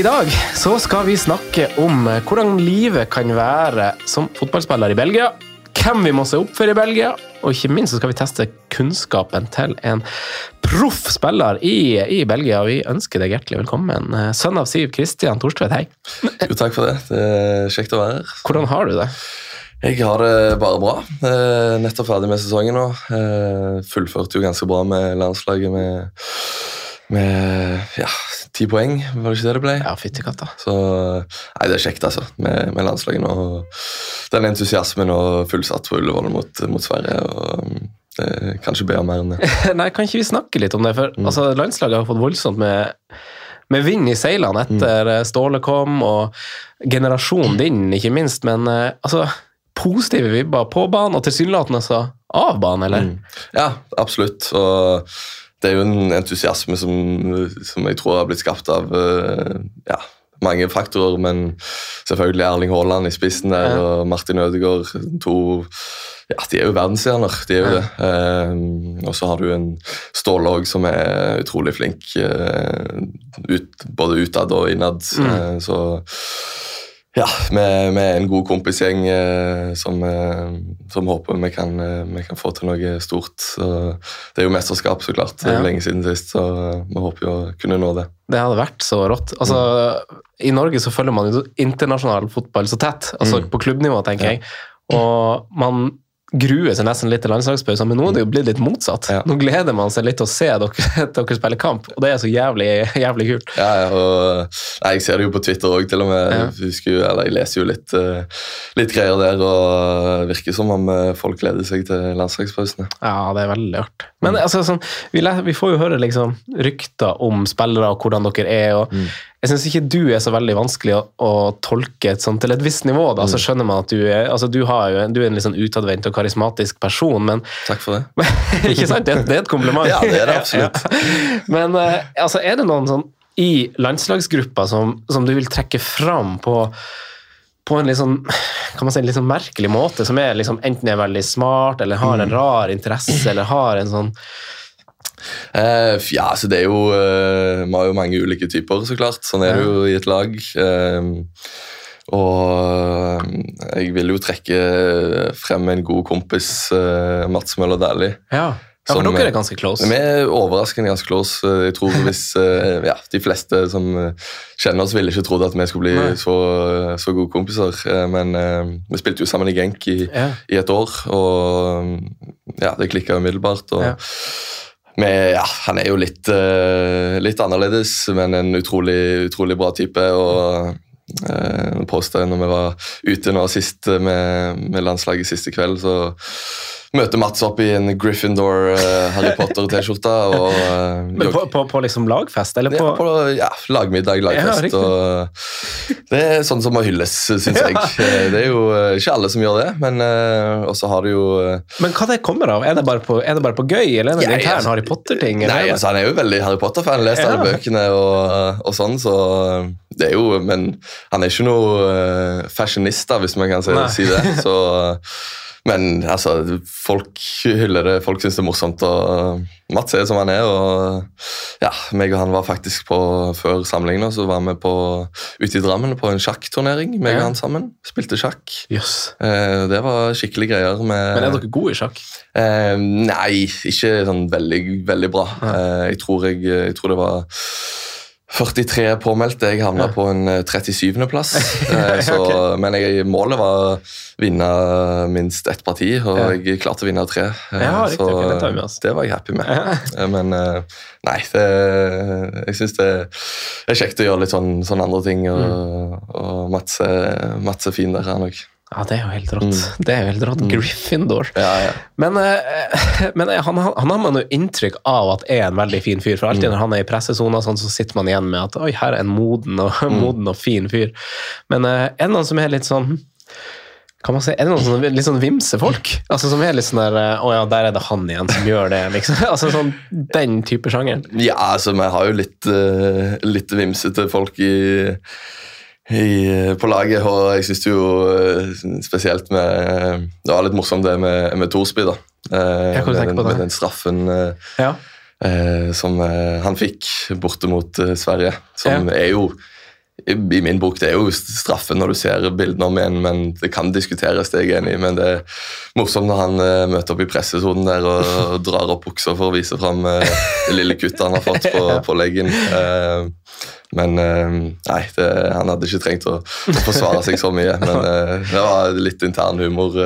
I dag så skal vi snakke om hvordan livet kan være som fotballspiller i Belgia. Hvem vi må se opp for i Belgia, og ikke minst så skal vi teste kunnskapen til en proff spiller i, i Belgia. Vi ønsker deg hjertelig velkommen. Sønn av Siv Kristian Thorstvedt, hei. Jo, takk for det. Det er kjekt å være her. Hvordan har du det? Jeg har det bare bra. Eh, nettopp ferdig med sesongen nå. Eh, fullførte jo ganske bra med landslaget med, med ja, ti poeng, var det ikke det det ble? Ja, fytti katta. Så nei, det er kjekt, altså, med, med landslaget nå. Den entusiasmen og fullsatt på Ullevål mot, mot Sverige. og det kan ikke be om mer enn det. Nei, Kan ikke vi snakke litt om det? For Mm. altså, Landslaget har fått voldsomt med, med vind i seilene etter Mm. eh, Ståle kom, og generasjonen din, ikke minst. Men eh, altså, positive vibber på banen, og tilsynelatende også av banen, eller? Mm. Ja, absolutt. Og det er jo en entusiasme som, som jeg tror har blitt skapt av eh, ja, mange faktorer, men selvfølgelig Erling Haaland i spissen der, Ja. og Martin Ødegaard. To ja, De er jo verdensstjerner, de er jo Ja. det. Eh, og så har du en Ståle som er utrolig flink, eh, ut, både utad og innad. Mm. Så ja, vi er en god kompisgjeng eh, som, eh, som håper vi kan, eh, vi kan få til noe stort. Så det er jo mesterskap, så klart. Det er Ja. jo lenge siden sist, så eh, vi håper jo å kunne nå det. Det hadde vært så rått. Altså, I Norge så følger man jo internasjonal fotball så tett, altså Mm. på klubbnivå, tenker jeg. Og man gruer seg nesten litt til landslagspausen, men nå er det jo blitt litt motsatt. Ja. Nå gleder man seg litt til å se dere, dere spille kamp, og det er så jævlig, jævlig kult. Ja, ja, og nei, Jeg ser det jo på Twitter òg, til og med. Jeg, jo, eller jeg leser jo litt, eh, litt greier der, og det virker som om eh, folk gleder seg til landslagspausene. Ja, det er veldig artig. Men altså, sånn, vi, vi får jo høre liksom, rykter om spillere og hvordan dere er. og Mm. Jeg syns ikke du er så veldig vanskelig å, å tolke et sånt til et visst nivå. da, Så Mm. skjønner man at du er altså, du, har jo, du er en litt sånn utadvendt og karismatisk person, men Takk for det. Ikke sant? Det, det er et kompliment. Ja, det er det absolutt. Ja. Men eh, altså, er det noen sånn i landslagsgruppa som, som du vil trekke fram på på en litt sånn, kan man si, litt sånn merkelig måte, som er liksom, enten er veldig smart, eller har Mm. en rar interesse, eller har en sånn Uh, ja, så det er jo uh, Vi har jo mange ulike typer, så klart. Sånn er det jo i et lag. Uh, og jeg vil jo trekke frem en god kompis, Mats Møller Dæhlie. Ja, ja for dere eh, er ganske close. Vi er overraskende ganske close. Jeg tror hvis eh, ja, De fleste som eh, kjenner oss, ville ikke trodd at vi skulle bli så, så gode kompiser. Eh, Men eh, vi spilte jo sammen i Genk i, Ja. i et år, og ja, det klikka umiddelbart. og Ja. Med, ja, han er jo litt, eh, litt annerledes, men en utrolig, utrolig bra type. og uh, når vi var ute nå sist med, med landslaget siste kveld, så møter Mats opp i en Gryffindor uh, Harry Potter-T-skjorte. eh, Men på, på, på liksom lagfest, eller på, ja, på ja, lagmiddag, lagfest. Ja, og det er sånn som må hylles, syns jeg. Eh, Det er jo eh, ikke alle som gjør det, men uh, også har du jo eh, Men hva det kommer av? Er det bare på, det bare på gøy, eller er det en intern Harry Potter-ting? Nei, altså Han er jo veldig Harry Potter-fan, lest alle bøkene og, og sånn, så det er jo Men han er ikke noe eh, fashionista, hvis man kan si, si det. Så, men altså, folk hyller det, folk syns det er morsomt. og Mats er som han er. og ja, meg og han var faktisk på Før samlingen så var vi på, ute i Drammen på en sjakkturnering. meg Ja. og han sammen. Spilte sjakk. Yes. Eh, det var skikkelig greier. med... Men er dere gode i sjakk? Eh, nei, ikke sånn veldig, veldig bra. Eh, jeg, tror jeg, jeg tror det var 43 påmeldte. Jeg havna Ja. på en eh, 37.-plass. okay. Men jeg, målet var å vinne minst ett parti, og Ja. jeg klarte å vinne tre. Eh, Ja, riktig, så ok, det med det var jeg happy med. Eh, Men eh, nei, det, jeg syns det er kjekt å gjøre litt sånn, sånne andre ting. Og, Mm. og Mats, Mats er fin der, han òg. Ja, det er jo helt rått. Mm. Det er jo helt rått. Gryffindor. Ja, ja. Men, eh, men han, han han har man jo inntrykk av at er en veldig fin fyr. For alltid Mm. når han er i pressesona, sånn, så sitter man igjen med at oi, her er en moden og, Mm. moden og fin fyr. Men eh, er det noen som er litt sånn kan man si, Er det noen sånne, litt sånn vimse folk? Altså Som er litt sånn der eh, Å ja, der er det han igjen som gjør det, liksom. Altså sånn Den type sjanger. Ja, altså vi har jo litt, eh, litt vimsete folk i, i, på laget, og jeg syns jo eh, spesielt med Det var litt morsomt det med, med Thorsby, da. Eh, med, den, med den straffen eh, Ja. eh, som eh, han fikk borte mot eh, Sverige, som Ja. er jo i, i min bok det er jo straffen når du ser bildene om igjen, men det kan diskuteres. det er jeg enig i, Men det er morsomt når han uh, møter opp i pressesonen der og, og, drar opp buksa for å vise fram uh, det lille kuttet han har fått på, på leggen. Uh, men nei, det, han hadde ikke trengt å, å, forsvare seg så mye. Men det var litt intern humor.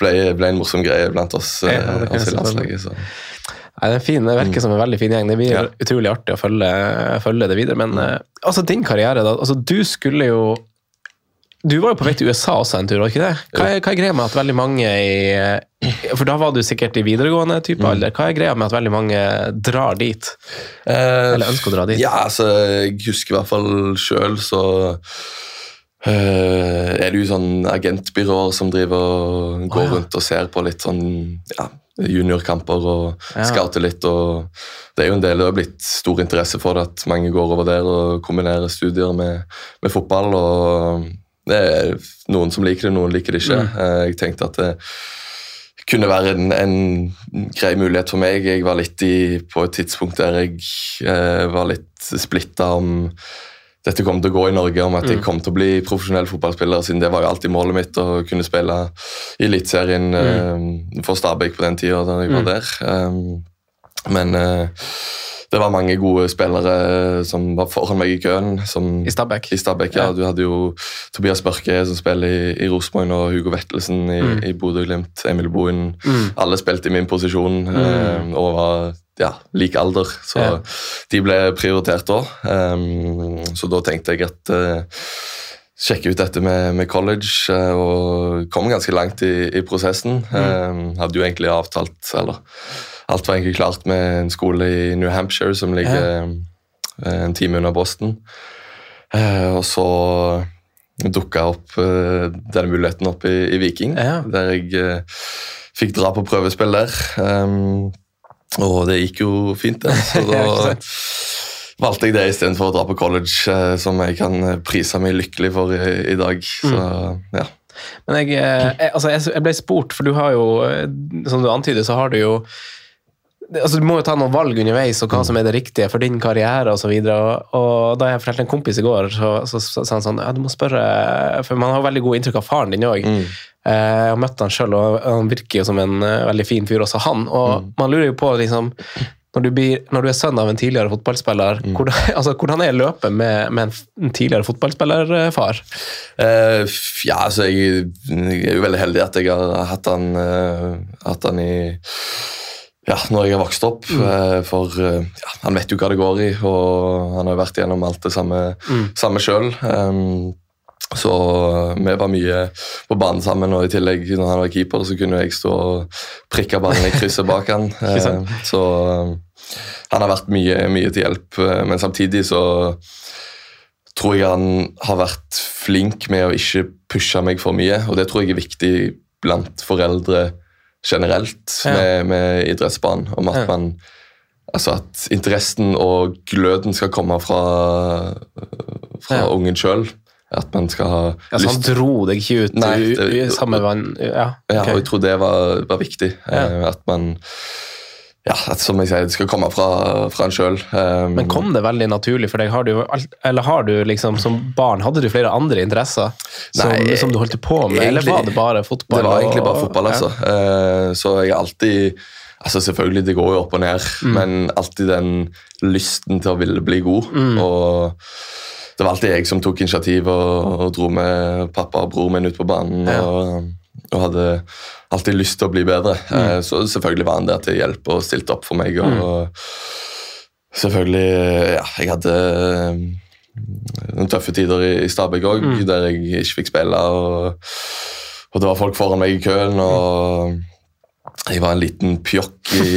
ble, ble en morsom greie blant oss, oss i landslaget. så. Nei, det, er fin, det virker mm. som en veldig fin gjeng. Det blir ja. utrolig artig å følge, følge det videre. Men uh, altså, din karriere, da. Altså, du skulle jo Du var jo på vei til USA også en tur, var ikke det? Hva er, hva er greia med at veldig mange i For da var du sikkert i videregående type mm. alder. Hva er greia med at veldig mange drar dit? Uh, Eller ønsker å dra dit? Ja, altså, jeg husker i hvert fall sjøl, så Uh, er det jo sånn agentbyråer som driver og går oh, ja. rundt og ser på litt sånn ja, juniorkamper og ja. scouter litt. og Det er jo en del, det har blitt stor interesse for det at mange går over der og kombinerer studier med, med fotball. og Det er noen som liker det, noen liker det ikke. Mm. Eh, jeg tenkte at det kunne være en, en, grei mulighet for meg. Jeg var litt i, på et tidspunkt der jeg eh, var litt splitta om dette kom til å gå i Norge, om at jeg mm. kom til å bli profesjonell fotballspiller. siden Det var jo alltid målet mitt å kunne spille i Eliteserien mm. eh, for Stabæk på den tida da jeg var mm. der. Um, men uh, det var mange gode spillere som var foran meg i køen. Som, I Stabæk? I Stabæk, ja. ja. Du hadde jo Tobias Børke som spiller i, i Rosenborg og Hugo Vettelsen i, mm. i Bodø-Glimt. Emil Bohin. Mm. Alle spilte i min posisjon uh, og var ja, lik alder, så ja. de ble prioritert da. Um, så da tenkte jeg at uh, Sjekke ut dette med, med college, uh, og kom ganske langt i, i prosessen. Mm. Um, hadde jo egentlig avtalt, eller alt var egentlig klart med en skole i New Hampshire som ligger ja. uh, en time unna Boston. og så dukka opp denne muligheten opp i, i Viking, ja. der jeg fikk dra på prøvespill der. Um, og det gikk jo fint, det. Så da valgte jeg det istedenfor å dra på college, eh, som jeg kan prise meg lykkelig for i, i dag. Så, mm. ja. Men jeg, eh, jeg, altså jeg, ble spurt, for du har jo, eh, som du antyder, så har du jo altså Du må jo ta noen valg underveis og hva mm. som er det riktige for din karriere osv. Og, så og, og da jeg fortalte en kompis i går, så sa han sånn ja, du må spørre For man har veldig god inntrykk av faren din òg. Mm. Eh, jeg har møtt han sjøl, og han virker jo som en uh, veldig fin fyr, også han. Og mm. man lurer jo på, liksom når du, blir, når du, er sønn av en tidligere fotballspiller, mm. hvordan, altså, hvordan er løpet med, med en tidligere fotballspillerfar? Uh, ja, altså, jeg, jeg, er jo veldig heldig at jeg har hatt han, uh, hatt han i ja, når jeg har vokst opp. Mm. Uh, for ja, han vet jo hva det går i, og han har vært gjennom alt det samme, mm. samme sjøl. Um, så vi var mye på banen sammen, og i tillegg når han var keeper, så kunne jeg stå og prikke ballen i krysset bak han. Eh, så um, han har vært mye, mye til hjelp, eh, men samtidig så tror jeg han har vært flink med å ikke pushe meg for mye, og det tror jeg er viktig blant foreldre generelt ja. med, med idrettsbarn. om at ja. man Altså at interessen og gløden skal komme fra, fra ja. ungen sjøl. At man skal ha ja, lyst han dro deg ikke ut Nei, det, i samme vann? Ja, okay. ja, og jeg tror det var, var viktig. Ja. Eh, at man ja, som jeg sier, det skal komme fra, fra en sjøl. Um, Men kom det veldig naturlig for deg? Har du, eller har du liksom, som barn, hadde du flere andre interesser som, nei, som du holdt på med, egentlig, eller var det bare fotball? Det var egentlig bare fotball, altså. Uh, så jeg har alltid altså Selvfølgelig, det går jo opp og ned, mm. men alltid den lysten til å ville bli god. Mm. og det var alltid jeg som tok initiativ og, og dro med pappa og bror min ut på banen. Ja. Og, og, hadde alltid lyst til å bli bedre. Mm. Eh, så selvfølgelig var han der til hjelp og stilte opp for meg. Og, mm. og selvfølgelig Ja, jeg hadde eh, noen tøffe tider i, i Stabæk òg, mm. der jeg ikke fikk spille. Og, og, det var folk foran meg i køen. og jeg var en liten pjokk i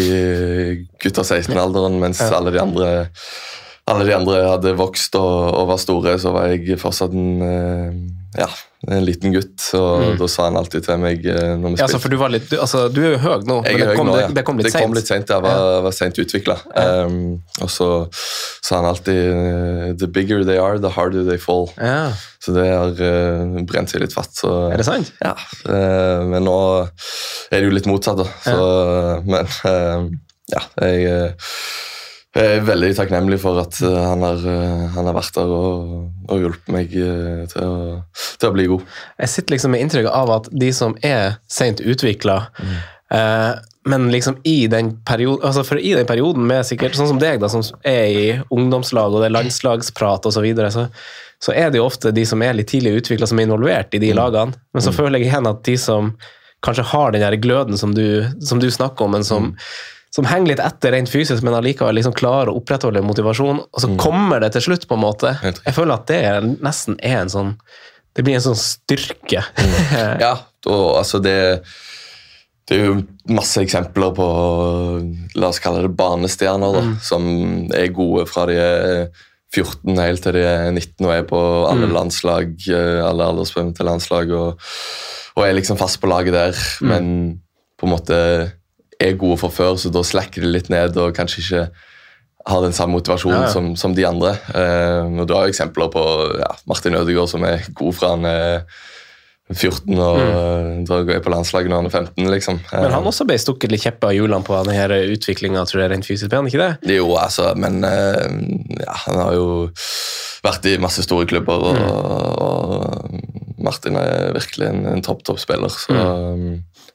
gutta 16-alderen, mens alle de andre alle de andre hadde vokst og, og, var store, så var jeg fortsatt en, eh, ja, en liten gutt. Og mm. da sa han alltid til meg eh, når vi ja, altså, For du, litt, du, altså, du er jo høy nå, jeg men det kom, nå, ja. det, kom litt seint? Det kom litt seint, jeg var, ja. var seint utvikla. Um, og så sa han alltid eh, The bigger they are, the harder they fall. Ja. Så det har uh, brent seg litt fatt. Så, er det sant? Ja. Uh, men nå er det jo litt motsatt, da. Så, men uh, ja, jeg Jeg er veldig takknemlig for at eh, han har, eh, han har vært der og, og hjulpet meg eh, til å, til å bli god. Jeg sitter liksom med inntrykk av at de som er sent utvikla, eh, men liksom i den perioden altså for i den perioden med sikkert sånn som deg, da, som er i ungdomslag og det er landslagsprat osv., så, videre, så så er det jo ofte de som er litt tidlig utvikla, som er involvert i de lagene. Men så føler jeg igjen at de som kanskje har den der gløden som du, som du snakker om, men som, som henger litt etter rent fysisk, men allikevel liksom klarer å opprettholde motivasjon, og så kommer det til slutt, på en måte. Jeg føler at det er, nesten er en sånn Det blir en sånn styrke. Ja, og altså det det er jo masse eksempler på la oss kalle det barnestjerner, da, som er gode fra de er 14 helt til de er 19 og er på alle landslag, eh, alle aldersbestemte landslag, og, og er liksom fast på laget der, men på en måte er gode fra før, så da slacker de litt ned og kanskje ikke har den samme motivasjonen Ja. Som, som de andre. Uh, og Du har jo eksempler på ja, Martin Ødegaard som er god fra han er 14 og mm. er på landslaget når han er 15. liksom. Men han også ble stukket litt kjepper av hjulene på denne utviklinga, tror jeg, rent fysisk. Ble ikke det? Jo, altså, men eh, ja, han har jo vært i masse store klubber, og, og Martin er virkelig en, en topp, topp spiller. Så,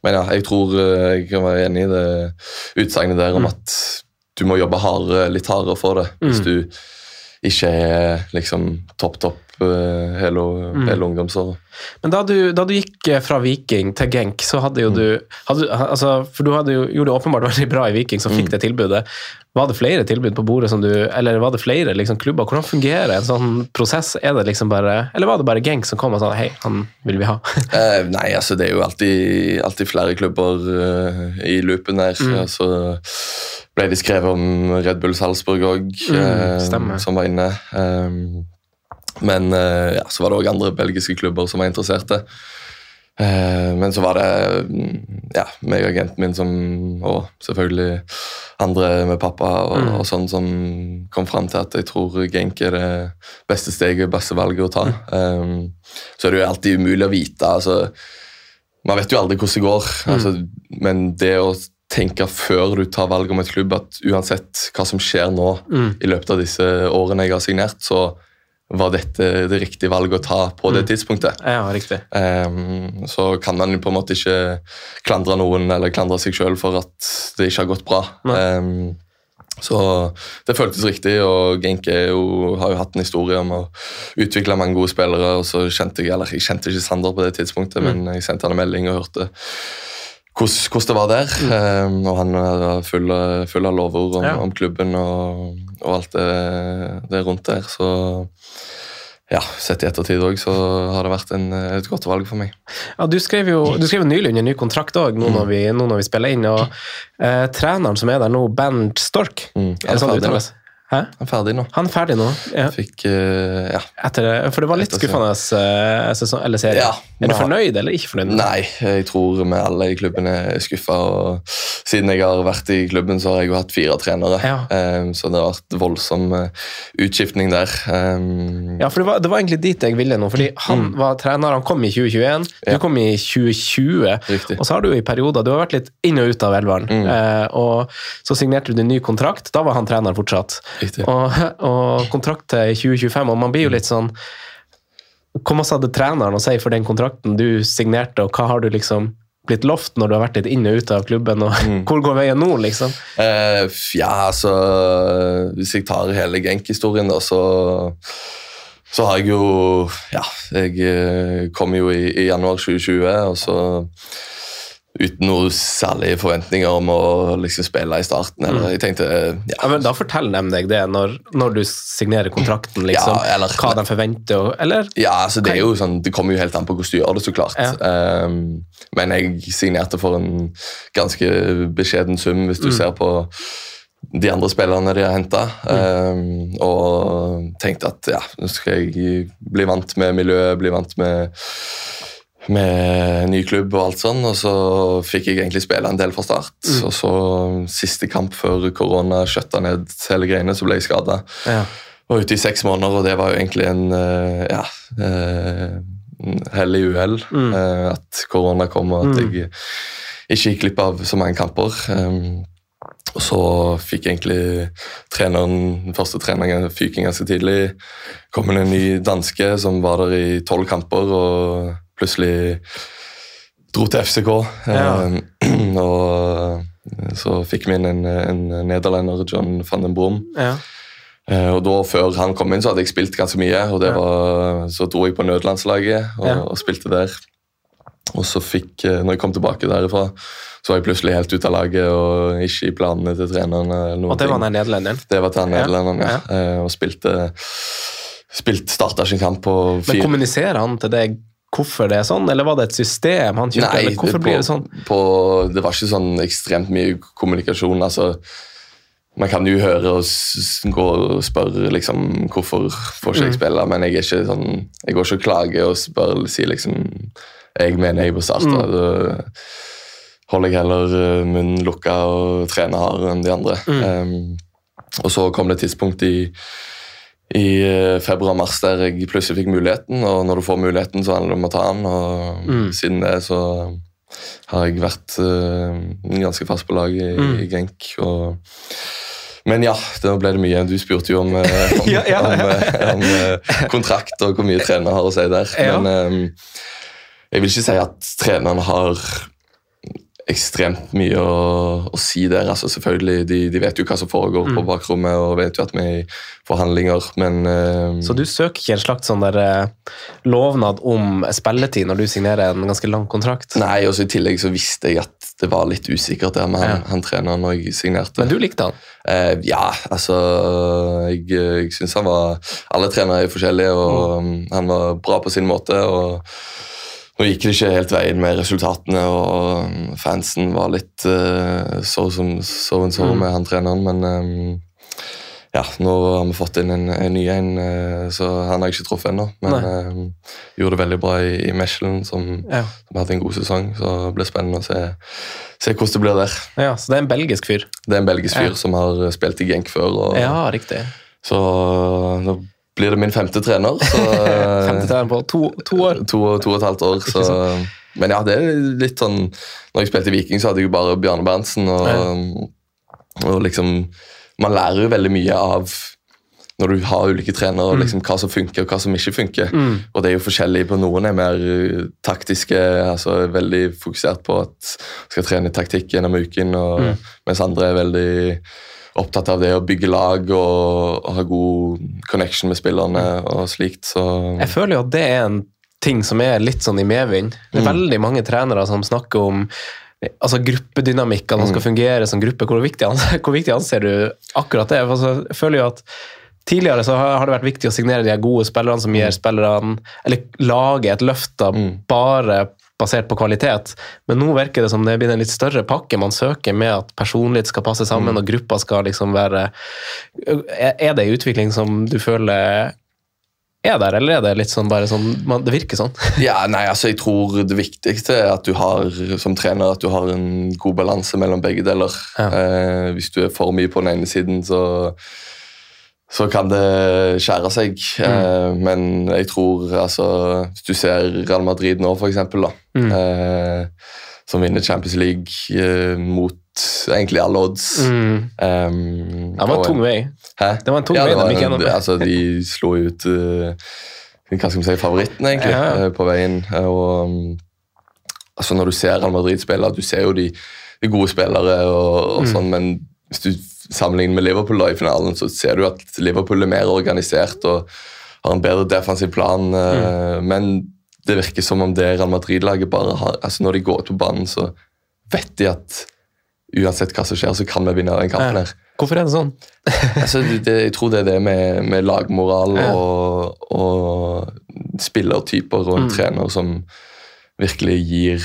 Men ja, jeg tror eh, jeg kan være enig i det utsagnet der om at du må jobbe hardere, litt hardere for det. Hvis du ikke er liksom topp, topp eh, hele, hele ungdomsåret. Men da du, da du gikk eh, fra Viking til Genk, så hadde jo du hadde, altså, For du hadde jo, gjorde det åpenbart veldig bra i Viking, som fikk det tilbudet. Var det flere tilbud på bordet, som du, eller var det flere liksom, klubber? Hvordan fungerer en sånn prosess? Er det liksom bare, eller var det bare Genk som kom og sa hei, han vil vi ha? Eh, nei, altså det er jo alltid, alltid flere klubber uh, i loopen der. Så ble det skrevet om Red Bull Salzburg òg, stemmer. som var inne. Eh, men eh, ja, så var det òg andre belgiske klubber som var interesserte. Eh, men så var det mm, ja, meg og agenten min som, og selvfølgelig andre med pappa og, og sånn som kom fram til at jeg tror Genk er det beste steget, beste valget å ta. Eh, så er det jo alltid umulig å vite. altså man vet jo aldri hvordan det går, altså, men det å tenke før du tar valg om et klubb, at uansett hva som skjer nå i løpet av disse årene jeg har signert, så var dette det riktige valget å ta på det tidspunktet. Ja, riktig. Um, så kan man jo på en måte ikke klandre noen eller klandre seg sjøl for at det ikke har gått bra. Um, så det føltes riktig, og Genk er jo, har jo hatt en historie om å utvikle mange gode spillere. og så kjente Jeg eller jeg kjente ikke Sander på det tidspunktet, men jeg sendte han en melding og hørte hvordan, det var der. Ehm, og han var full, full av lovord om, Ja. om klubben og, og alt det, det rundt der. Så ja, sett i ettertid òg, så har det vært en, et godt valg for meg. Ja, du skrev jo du skrev nylig under ny kontrakt òg, nå, vi- nå når vi spiller inn. og eh, Treneren som er der nå, Bernt Stork, Mm. er det sånn det? Hæ? Han er ferdig nå. Han er ferdig nå? Ja. Fikk uh, Ja. Etter, for det var litt skuffende eh, sesong, eller serie. Ja, er du fornøyd eller ikke fornøyd? Nei, jeg tror vi alle i klubben er skuffa. Siden jeg har vært i klubben, så har jeg jo hatt fire trenere. Ja. Um, så det har vært voldsom uh, utskiftning der. Um, Ja, for det var, det var egentlig dit jeg ville nå. fordi Han var trener, han kom i 2021, du kom i 2020. Riktig. Og så har du jo i perioder Du har vært litt inn og ut av elveren. Eh, og så signerte du en ny kontrakt. Da var han trener fortsatt. Og, og kontrakt til 2025, og man blir jo litt sånn Hvor masse hadde treneren å si for den kontrakten du signerte, og hva har du liksom blitt lovt når du har vært litt inn og ut av klubben, og hvor går veien nå, liksom? Eh, ja, altså Hvis jeg tar hele Genk-historien, da, så så har jeg jo Ja, jeg eh, kom jo i, i januar 2020, og så uten noe særlige forventninger om å liksom spille i starten. Eller jeg tenkte eh, ja, Ja, men Da forteller de deg det når, når du signerer kontrakten, liksom. Ja, eller- hva de forventer, eller? Ja, altså det er jo sånn, det kommer jo helt an på hvordan du gjør det, så klart. Ja. Um, men jeg signerte for en ganske beskjeden sum, hvis du Mm. ser på de andre spillerne de har henta. og tenkte at ja, nå skal jeg bli vant med miljøet, bli vant med med ny klubb og alt sånn, og så fikk jeg egentlig spille en del fra start. Mm. Og så siste kamp før korona skjøtta ned hele greiene, så ble jeg skada Ja. var ute i seks måneder, og det var jo egentlig en eh, ja, eh, hell i uhell. eh, at korona kom, og at jeg ikke gikk glipp av så mange kamper. Um, Og så fikk egentlig treneren, den første treneren fyken ganske tidlig. Kom en ny danske som var der i tolv kamper, og plutselig dro til FCK. Ja. Eh, og så fikk vi inn en, en nederlender, John van den Brom. Ja. Eh, og da, Før han kom inn, så hadde jeg spilt ganske mye. og det var, Så dro jeg på nødlandslaget og, Ja. og spilte der. Og så fikk, eh, når jeg kom tilbake derifra, så var jeg plutselig helt ute av laget og ikke i planene til treneren. Og det var den nederlenderen. Det var den nederlenderen, Ja, ja. Eh, Og spilte, spilte Starta ikke en kamp på fire Men kommuniserer han til deg hvorfor det er sånn, eller var det et system han kjørte? eller hvorfor på, blir det sånn? På, det var ikke sånn ekstremt mye kommunikasjon. altså man kan jo høre og gå og spørre liksom, hvorfor får ikke jeg Mm. spille, men jeg er ikke sånn, jeg går ikke og klager og spør sier liksom jeg mener jeg bør starte. Mm. Da holder jeg heller eh, munnen lukka og trener hardere enn de andre. Mm. Um, og så kom det et tidspunkt i, i eh, februar-mars der jeg plutselig fikk muligheten, og når du får muligheten, så handler det om å ta den. og Mm. Siden det så har jeg vært uh, ganske fast på laget i, Mm. i Genk. og men ja, da ble det mye. Du spurte jo om, eh, om, Ja, ja, ja. om, om kontrakt og hvor mye treneren har å si der. Men um, jeg vil ikke si at treneren har ekstremt mye å, å si der. altså selvfølgelig, De, de vet jo hva som foregår på Mm. bakrommet og vet jo at vi er i forhandlinger, men uh, Så du søker ikke en slags sånn der uh, lovnad om spilletid når du signerer en ganske lang kontrakt? Nei, og I tillegg så visste jeg at det var litt usikkert der med han, Ja. han treneren når jeg signerte. Men du likte han? Uh, ja, altså Jeg, jeg syns han var Alle trenere er forskjellige, og mm. han var bra på sin måte. og Nå gikk det ikke helt veien med resultatene, og fansen var litt uh, så som, så en så Mm. med han treneren, men um, ja, nå har vi fått inn en, en ny en, uh, så han har jeg ikke truffet ennå. Men um, gjorde det veldig bra i, i Mechelen, som, Ja. som hadde en god sesong. Så det blir spennende å se, se hvordan det blir der. ja. Så det er en belgisk fyr? Det er en belgisk fyr Ja. som har spilt i Genk før. Og, Ja, riktig. Så nå blir det min femte trener. Så, Femte trener på to, to år. to, to og et halvt år. Så, men ja, det er litt sånn Når jeg spilte i Viking, så hadde jeg jo bare Bjarne Berntsen. Og, og liksom Man lærer jo veldig mye av når du har ulike trenere, og liksom hva som funker og hva som ikke funker. Mm. Og det er jo forskjellig på Noen er mer uh, taktiske, altså veldig fokusert på at skal trene taktikk gjennom uken, og, Mm. mens andre er veldig opptatt av det å bygge lag og, og ha god connection med spillerne og slikt. Så Jeg føler jo at det er en ting som er litt sånn i medvind. Det er Mm. veldig mange trenere som snakker om altså gruppedynamikk, at man skal Mm. fungere som gruppe. Hvor viktig, hvor viktig anser du akkurat det? Altså, jeg føler jo at Tidligere så har det vært viktig å signere de gode spillerne som gir spillerne Eller lage et løft da, Mm. bare basert på kvalitet. Men nå virker det som det blitt en litt større pakke man søker med at personlighet skal passe sammen, Mm. og gruppa skal liksom være er det en utvikling som du føler er der, eller er det litt sånn bare sånn man, Det virker sånn. Ja, nei, altså jeg tror det viktigste er at du har som trener at du har en god balanse mellom begge deler. Ja. Eh, hvis du er for mye på den ene siden, så, så kan det skjære seg. Eh, men jeg tror altså Hvis du ser Real Madrid nå, for eksempel, da, Mm. eh, som vinner Champions League eh, mot egentlig alle odds. Mm. Um, Det var en tung vei. Hæ? Det var en tung ja, vei de gikk gjennom. altså, de slo ut uh, hva skal vi si, favoritten, egentlig, Ja, på veien. Og, um, altså, når du ser Real Madrid spille, du ser jo de, de gode spillere, og, og Mm. sånn, men hvis du sammenligner med Liverpool da, i finalen, så ser du at Liverpool er mer organisert og har en bedre defensiv plan. eh, Mm. Men det virker som om det Real Madrid-laget bare har altså Når de går ut på banen, så vet de at uansett hva som skjer, så kan vi vinne den kampen. Her. Hvorfor er det sånn? Altså, det, jeg tror det er det med, med lagmoral og, og spillertyper og en Mm. trener som virkelig gir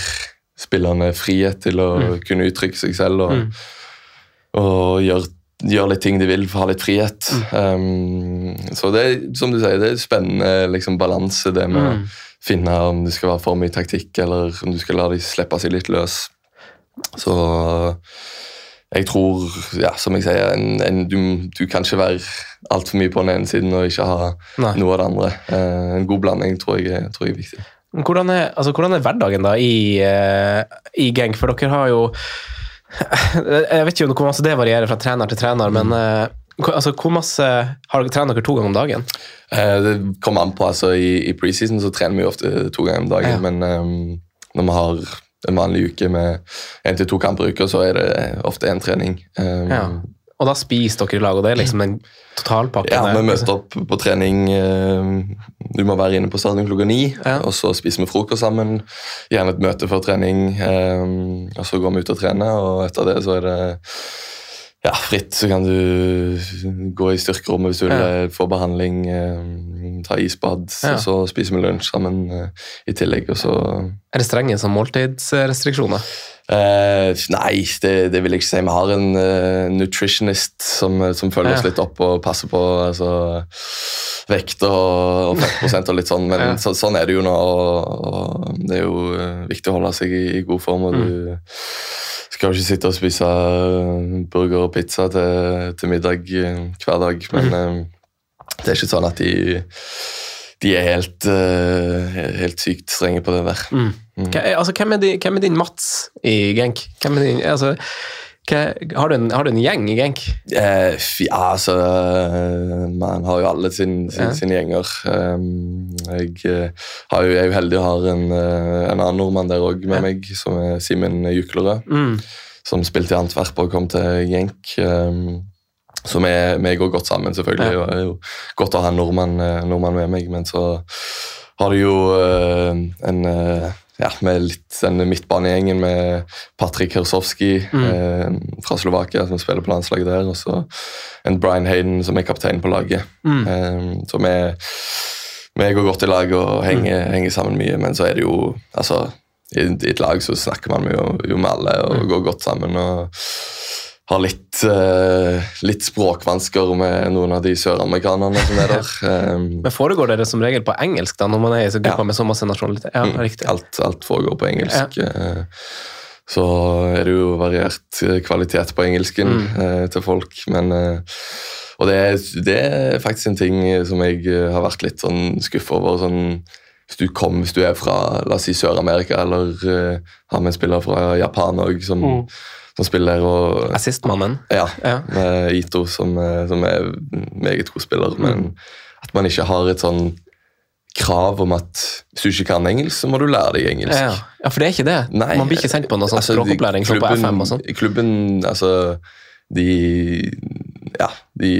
spillerne frihet til å kunne uttrykke seg selv og, Mm. og gjøre gjør litt ting de vil ha litt frihet. Mm. Um, så det er som du sier, det er spennende liksom, balanse, det med Mm. å finne om det skal være for mye taktikk, eller om du skal la de slippe seg litt løs. Så jeg tror, ja, som jeg sier, en, en, du, du kan ikke være altfor mye på den ene siden og ikke ha Nei. noe av det andre. Uh, en god blanding tror jeg, tror jeg er viktig. Hvordan er, altså, hvordan er hverdagen da i, uh, i Genk? For dere har jo Jeg vet ikke hvor masse det varierer fra trener til trener, men eh, altså, hvor masse har Trener dere to ganger om dagen? Eh, Det kommer an på. altså I, i preseason så trener vi ofte to ganger om dagen, Ja. men um, når vi har en vanlig uke med én til to kamper i uka, så er det ofte én trening. Um, Ja. Og da spiser dere i lag, og det er liksom den totalpakken? Ja, vi møter opp på trening. eh, Du må være inne på stadion klokka ni, Ja. og så spiser vi frokost sammen. Gjerne et møte før trening, eh, og så går vi ut og trener. Og etter det så er det ja, fritt. Så kan du gå i styrkerommet hvis du vil Ja. eh, få behandling, eh, ta isbad. Ja. Og så spiser vi lunsj sammen i tillegg. Og så Er det strenge sånn måltidsrestriksjoner? Eh, nei, det, det vil jeg ikke si. Vi har en uh, nutritionist som, som følger oss litt opp og passer på altså, vekt og, og fettprosent og litt sånn, men Ja. så, sånn er det jo nå. Og, og det er jo uh, viktig å holde seg i, i god form. og Mm. du skal jo ikke sitte og spise eh, burger og pizza til, til middag eh, hver dag, men Mm. eh, det er ikke sånn at de, de er helt, eh, helt sykt strenge på det der. Mm. Mm. Altså, hvem, er din, hvem er din Mats i Genk? Din, altså, hva, har, du en, har du en gjeng i Genk? Eh, ja, altså Man har jo alle sin, sin, Ja. sine gjenger. Um, jeg, eh, har jo, jeg er jo heldig og har en, eh, en annen nordmann der òg med Ja. meg, som er Simen Juklerød. Mm. Som spilte i Antwerp og kom til Genk. Um, så vi, vi går godt sammen, selvfølgelig. Ja. Det er jo godt å ha en nordmann, eh, nordmann med meg, men så har du jo uh, en uh, ja, med litt den midtbanegjengen med Patrik Hersovski Mm. eh, fra Slovakia, som spiller på landslaget der, og så en Brian Hayden som er kaptein på laget. Mm. Eh, så vi, vi går godt i lag og henger, henger sammen mye, men så er det jo altså, i, I et lag så snakker man jo, jo med alle og Mm. går godt sammen. og har litt, uh, litt språkvansker med noen av de søramerikanerne som er der. Um, Men foregår det som regel på engelsk da, når man er i så gruppa Ja. med så masse nasjonalitet? Ja, Mm, riktig. Alt, alt foregår på engelsk. eh, Så er det jo variert eh, kvalitet på engelsken Mm. eh, til folk, men eh, Og det, er- det er faktisk en ting som jeg har vært litt sånn skuffa over. sånn hvis du, kom, hvis du er fra la oss si Sør-Amerika, eller eh, har med en spiller fra Japan òg som, Mm. Som spiller og Assistmannen. ja, Ja. med Ito, som, eh, som er meget god spiller. Mm. Men at man ikke har et sånn krav om at hvis du ikke kan engelsk, så må du lære deg engelsk. Ja. ja, for det er ikke det. Nei, man blir ikke sendt på noe sånn altså, språkopplæring som på FM og sånn. Klubben, altså De ja, de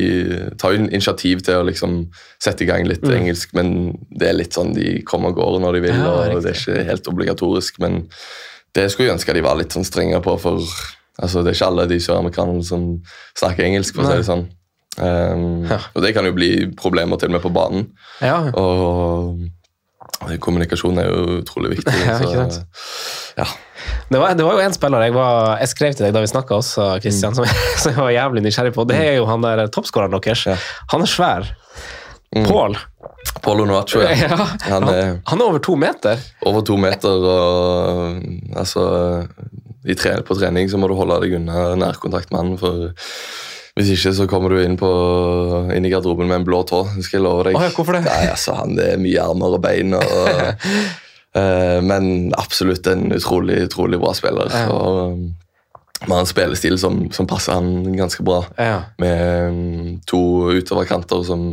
tar jo initiativ til å liksom sette i gang litt Mm. engelsk, men det er litt sånn de kommer og går når de vil, Ja, og det er ikke helt obligatorisk. Men det skulle jeg ønske de var litt sånn strengere på, for altså, det er ikke alle de søramerikanerne som snakker engelsk, for å si det sånn. Um, Ja. Og det kan jo bli problemer til og med på banen. Ja. Og kommunikasjon er jo utrolig viktig. Ja, så, ja. Det var, det var jo en spiller jeg, var, jeg skrev til deg da vi snakka også, Christian, som, som jeg var jævlig nysgjerrig på. Det er jo han der toppskåreren deres. Ja. Han er svær. Mm. Pål. Paulo Noacho, ja. Ja, Han han, er han er over to meter. over to meter og altså i tre, På trening så må du holde deg unna nærkontakt med han, for hvis ikke så kommer du inn, på, inn i garderoben med en blå tå. Det skal jeg love deg. Oh, ja, hvorfor det? Nei, altså, han det er mye armer og bein. Og, uh, men absolutt en utrolig, utrolig bra spiller. Ja. Og med har en spillestil som, som passer han ganske bra. Ja. med mm, to utoverkanter som,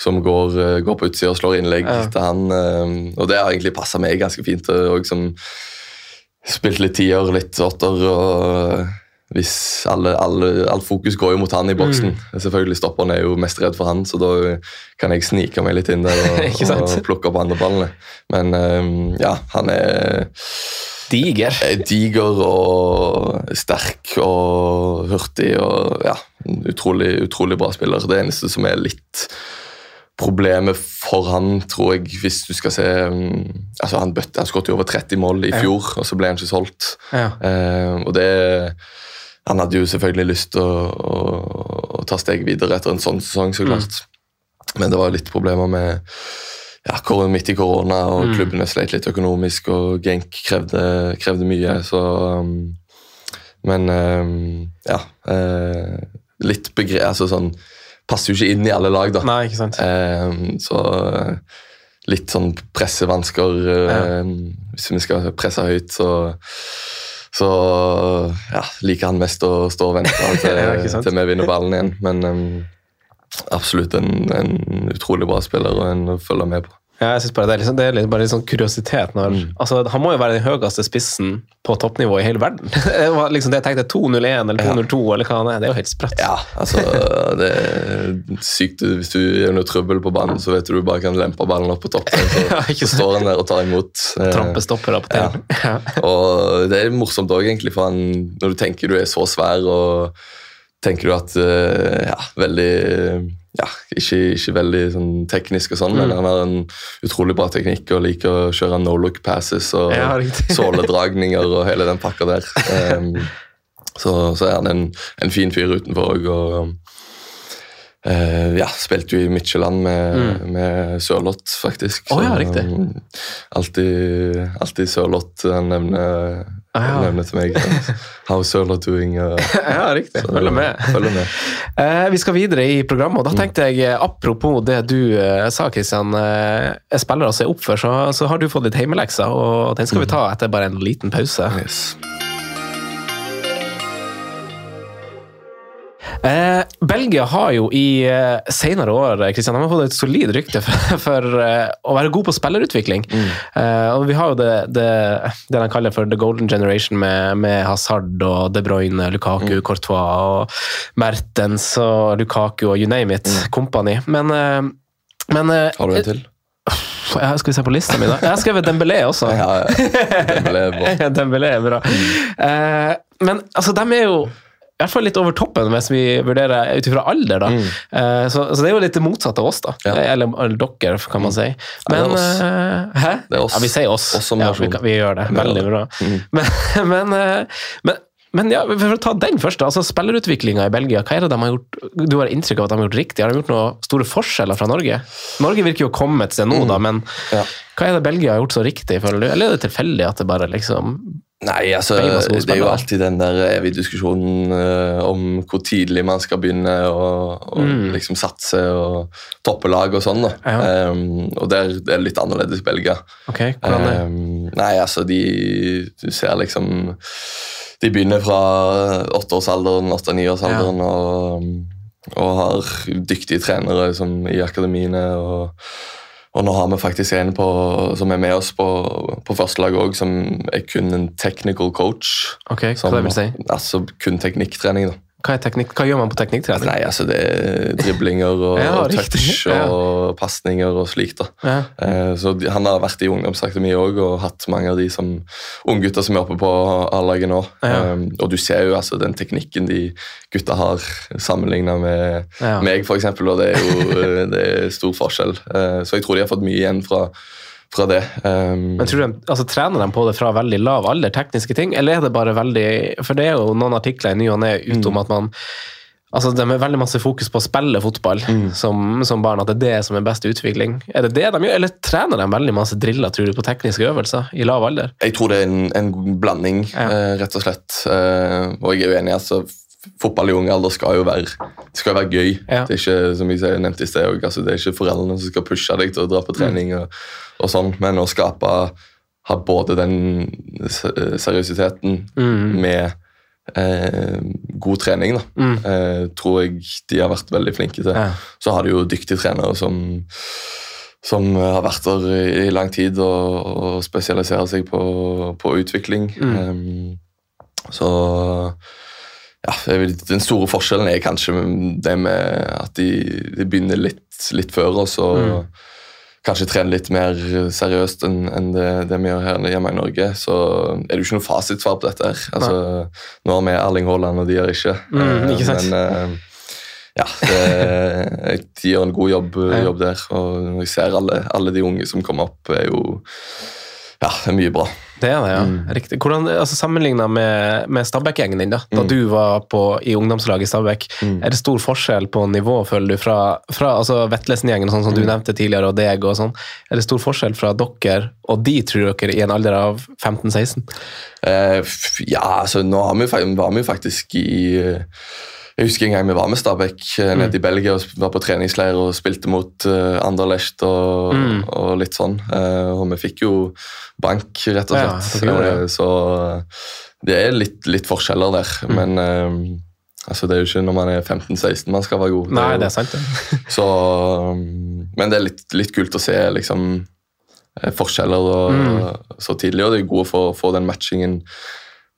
som går, eh, går på utsida og slår innlegg til han. eh, Og det har egentlig passa meg ganske fint. eh, Og som spilt litt tier, litt åtter. og hvis alle, alle, Alt fokus går jo mot han i boksen. Mm. Selvfølgelig Stopperen er jo mest redd for han, så da kan jeg snike meg litt inn der og, og plukke opp andre ballene. Men eh, ja, han er Diger. er diger og sterk og hurtig og ja, utrolig, utrolig bra spiller. Det eneste som er litt problemet for han, tror jeg, hvis du skal se um, altså Han bøtte, han skåret jo over 30 mål i Ja. fjor, og så ble han ikke solgt. Ja. Eh, og det Han hadde jo selvfølgelig lyst til å, å, å ta steg videre etter en sånn sesong, så Mm. klart. Men det var litt problemer med ja, midt i korona, og Mm. klubbene sleit litt økonomisk, og Genk krevde, krevde mye, så um, Men um, ja. Eh, litt begre... Altså sånn Passer jo ikke inn i alle lag, da. Nei, ikke sant. Eh, så eh, litt sånn pressevansker eh, Hvis vi skal presse høyt, så, så ja, liker han mest å stå og vente til, Ja, til vi vinner ballen igjen. Men em, absolutt en, en utrolig bra spiller og en å følge med på. Ja, jeg synes bare Det er, liksom, det er litt, bare litt sånn kuriositet. Når, altså, han må jo være den høyeste spissen på toppnivå i hele verden. Det var liksom det jeg tenkte 201 eller 202 eller hva han er. Det er jo helt sprøtt. Ja, altså Det er sykt. Hvis du gjør noe trøbbel på banen, så vet du du bare kan lempe ballen opp på toppen. Så, Ja, så står han der og tar imot. Trampestopper Trampestoppere på TV. Ja. Og det er morsomt òg, egentlig, for han, når du tenker du er så svær og tenker du at eh, Ja, veldig ja, ikke, ikke veldig sånn teknisk, og sånn, men Mm. han har en utrolig bra teknikk og liker å kjøre no look passes og Ja, såledragninger og hele den pakka der. Um, så, så er han en, en fin fyr utenfor òg. Og eh, ja, spilte jo i Midtjylland med, med Sørloth, faktisk. Oh, ja, riktig. um, alltid, alltid Sørloth han nevner, Ah, ja. nevner til meg. How Sørloth doing? Og, ja, riktig. Følger med. Følger med. Uh, vi skal videre i programmet, og da tenkte jeg, eh, apropos det du sa, Kristian, jeg spiller spillere å opp for, så, så har du fått litt heimelekser, og den skal vi ta etter bare en liten pause. Yes. Eh, Belgia har jo i eh, senere år Kristian, de har fått et solid rykte for, for eh, å være god på spillerutvikling. Eh, og vi har jo det, det, det de kaller for the golden generation med, med Hazard og De Bruyne, Lukaku, Courtois og Mertens og Lukaku og you name it, company. Men, eh, men eh, Har du en til? ja, Skal vi se på lista mi, da? Jeg har skrevet Dembélé også. Ja, ja. Dembélé er bra. Dembélé er bra. Eh, men altså, de er jo i hvert fall litt over toppen hvis vi vurderer ut ifra alder. da. Eh, så, så det er jo litt det motsatte av oss, da. Ja. Eller, eller dere, kan man si. det er Men oss. eh, Hæ? Det er oss. Ja, vi sier oss. Oss som ja, vi, vi gjør det. Veldig bra. Mm. Men, men, eh, men, men ja, for å ta den først, altså Spillerutviklinga i Belgia, hva er det de har gjort du har inntrykk av at de har gjort riktig? Har de gjort noen store forskjeller fra Norge? Norge virker jo å komme et sted nå, da, men Ja. hva er det Belgia har gjort så riktig, føler du? Eller er det tilfeldig at det bare liksom Nei, altså, det er jo alltid den der evige diskusjonen uh, om hvor tidlig man skal begynne å mm. liksom satse og toppe lag og sånn. da. Ja. Um, og det er, det er litt annerledes i Belgia. Ok, hvordan er Um, nei, altså, de Du ser liksom De begynner fra åtteårsalderen, åtte-niårsalderen og, og har dyktige trenere som, i akademiene. og og nå har vi faktisk en på, som er med oss på, på førstelaget òg, som er kun en technical coach. Ok, hva Som, det vil si? Altså kun teknikktrening, da. Hva, hva gjør man på teknikktrening? Nei, altså det er driblinger og, Ja, og touch Ja. og pasninger og slikt. da. Ja. Eh, Så de- Han har vært i ungdomsakademi òg og hatt mange av de som unggutter som er oppe på A-laget nå. Ja. Eh, Og du ser jo altså den teknikken de gutta har sammenligna med Ja. meg, f.eks., og det er jo eh, det er stor forskjell. Eh, Så jeg tror de har fått mye igjen fra, fra det. Um, Men tror du, altså, Trener de på det fra veldig lav alder, tekniske ting, eller er det bare veldig For det er jo noen artikler i ny og ne utom Mm. at man Altså, De har veldig masse fokus på å spille fotball Mm. som, som barn, at det er det som er best utvikling. Er det det de gjør, eller trener de veldig masse driller tror du, på tekniske øvelser i lav alder? Jeg tror det er en, en blanding, Ja. uh, rett og slett. Uh, og jeg er uenig. altså Fotball i ung alder skal jo være, skal være gøy. Ja. Det er ikke som jeg nevnte i sted, altså, det er ikke foreldrene som skal pushe deg til å dra på trening, og, og sånn, men å skape ha både den seriøsiteten seriøsiteten med eh, god trening, da, Mm. eh, tror jeg de har vært veldig flinke til. Ja. Så har du jo dyktige trenere som som har vært der i, i lang tid og, og spesialiserer seg på, på utvikling. Mm. Em, så ja, Den store forskjellen er kanskje det med at de, de begynner litt, litt før oss og Mm. kanskje trener litt mer seriøst enn en det, det vi gjør her hjemme i Norge. Så er det jo ikke noe fasitsvar på dette. her. Altså, nå har vi Erling Haaland, og de gjør ikke. Mm, Eh, ikke sant. Men eh, ja, det, de gjør en god jobb, jobb der. Og jeg ser alle, alle de unge som kommer opp, er jo Ja, det er mye bra. Det er det, ja. Mm. Riktig. Hvordan, altså Sammenligna med, med Stabæk-gjengen din, da da Mm. du var på, i ungdomslaget i Stabæk, Mm. er det stor forskjell på nivå, føler du, fra, fra altså Vetlesen-gjengen, sånn som du Mm. nevnte tidligere, og deg og sånn? Er det stor forskjell fra dere og de, tror dere, i en alder av 15-16? Uh, ja, altså nå vi, var vi faktisk i Jeg husker en gang vi var med Stabæk eh, nede i Belgia og var på treningsleir og spilte mot uh, Anderlecht og, Mm. og litt sånn. Uh, og vi fikk jo bank, rett og slett. Ja, det. Så det er litt, litt forskjeller der. Mm. Men uh, altså, det er jo ikke når man er 15-16 man skal være god. Nei, det er sant, det. så, um, men det er litt, litt kult å se liksom, forskjeller og, Mm. så tidlig, og det er godt å få den matchingen,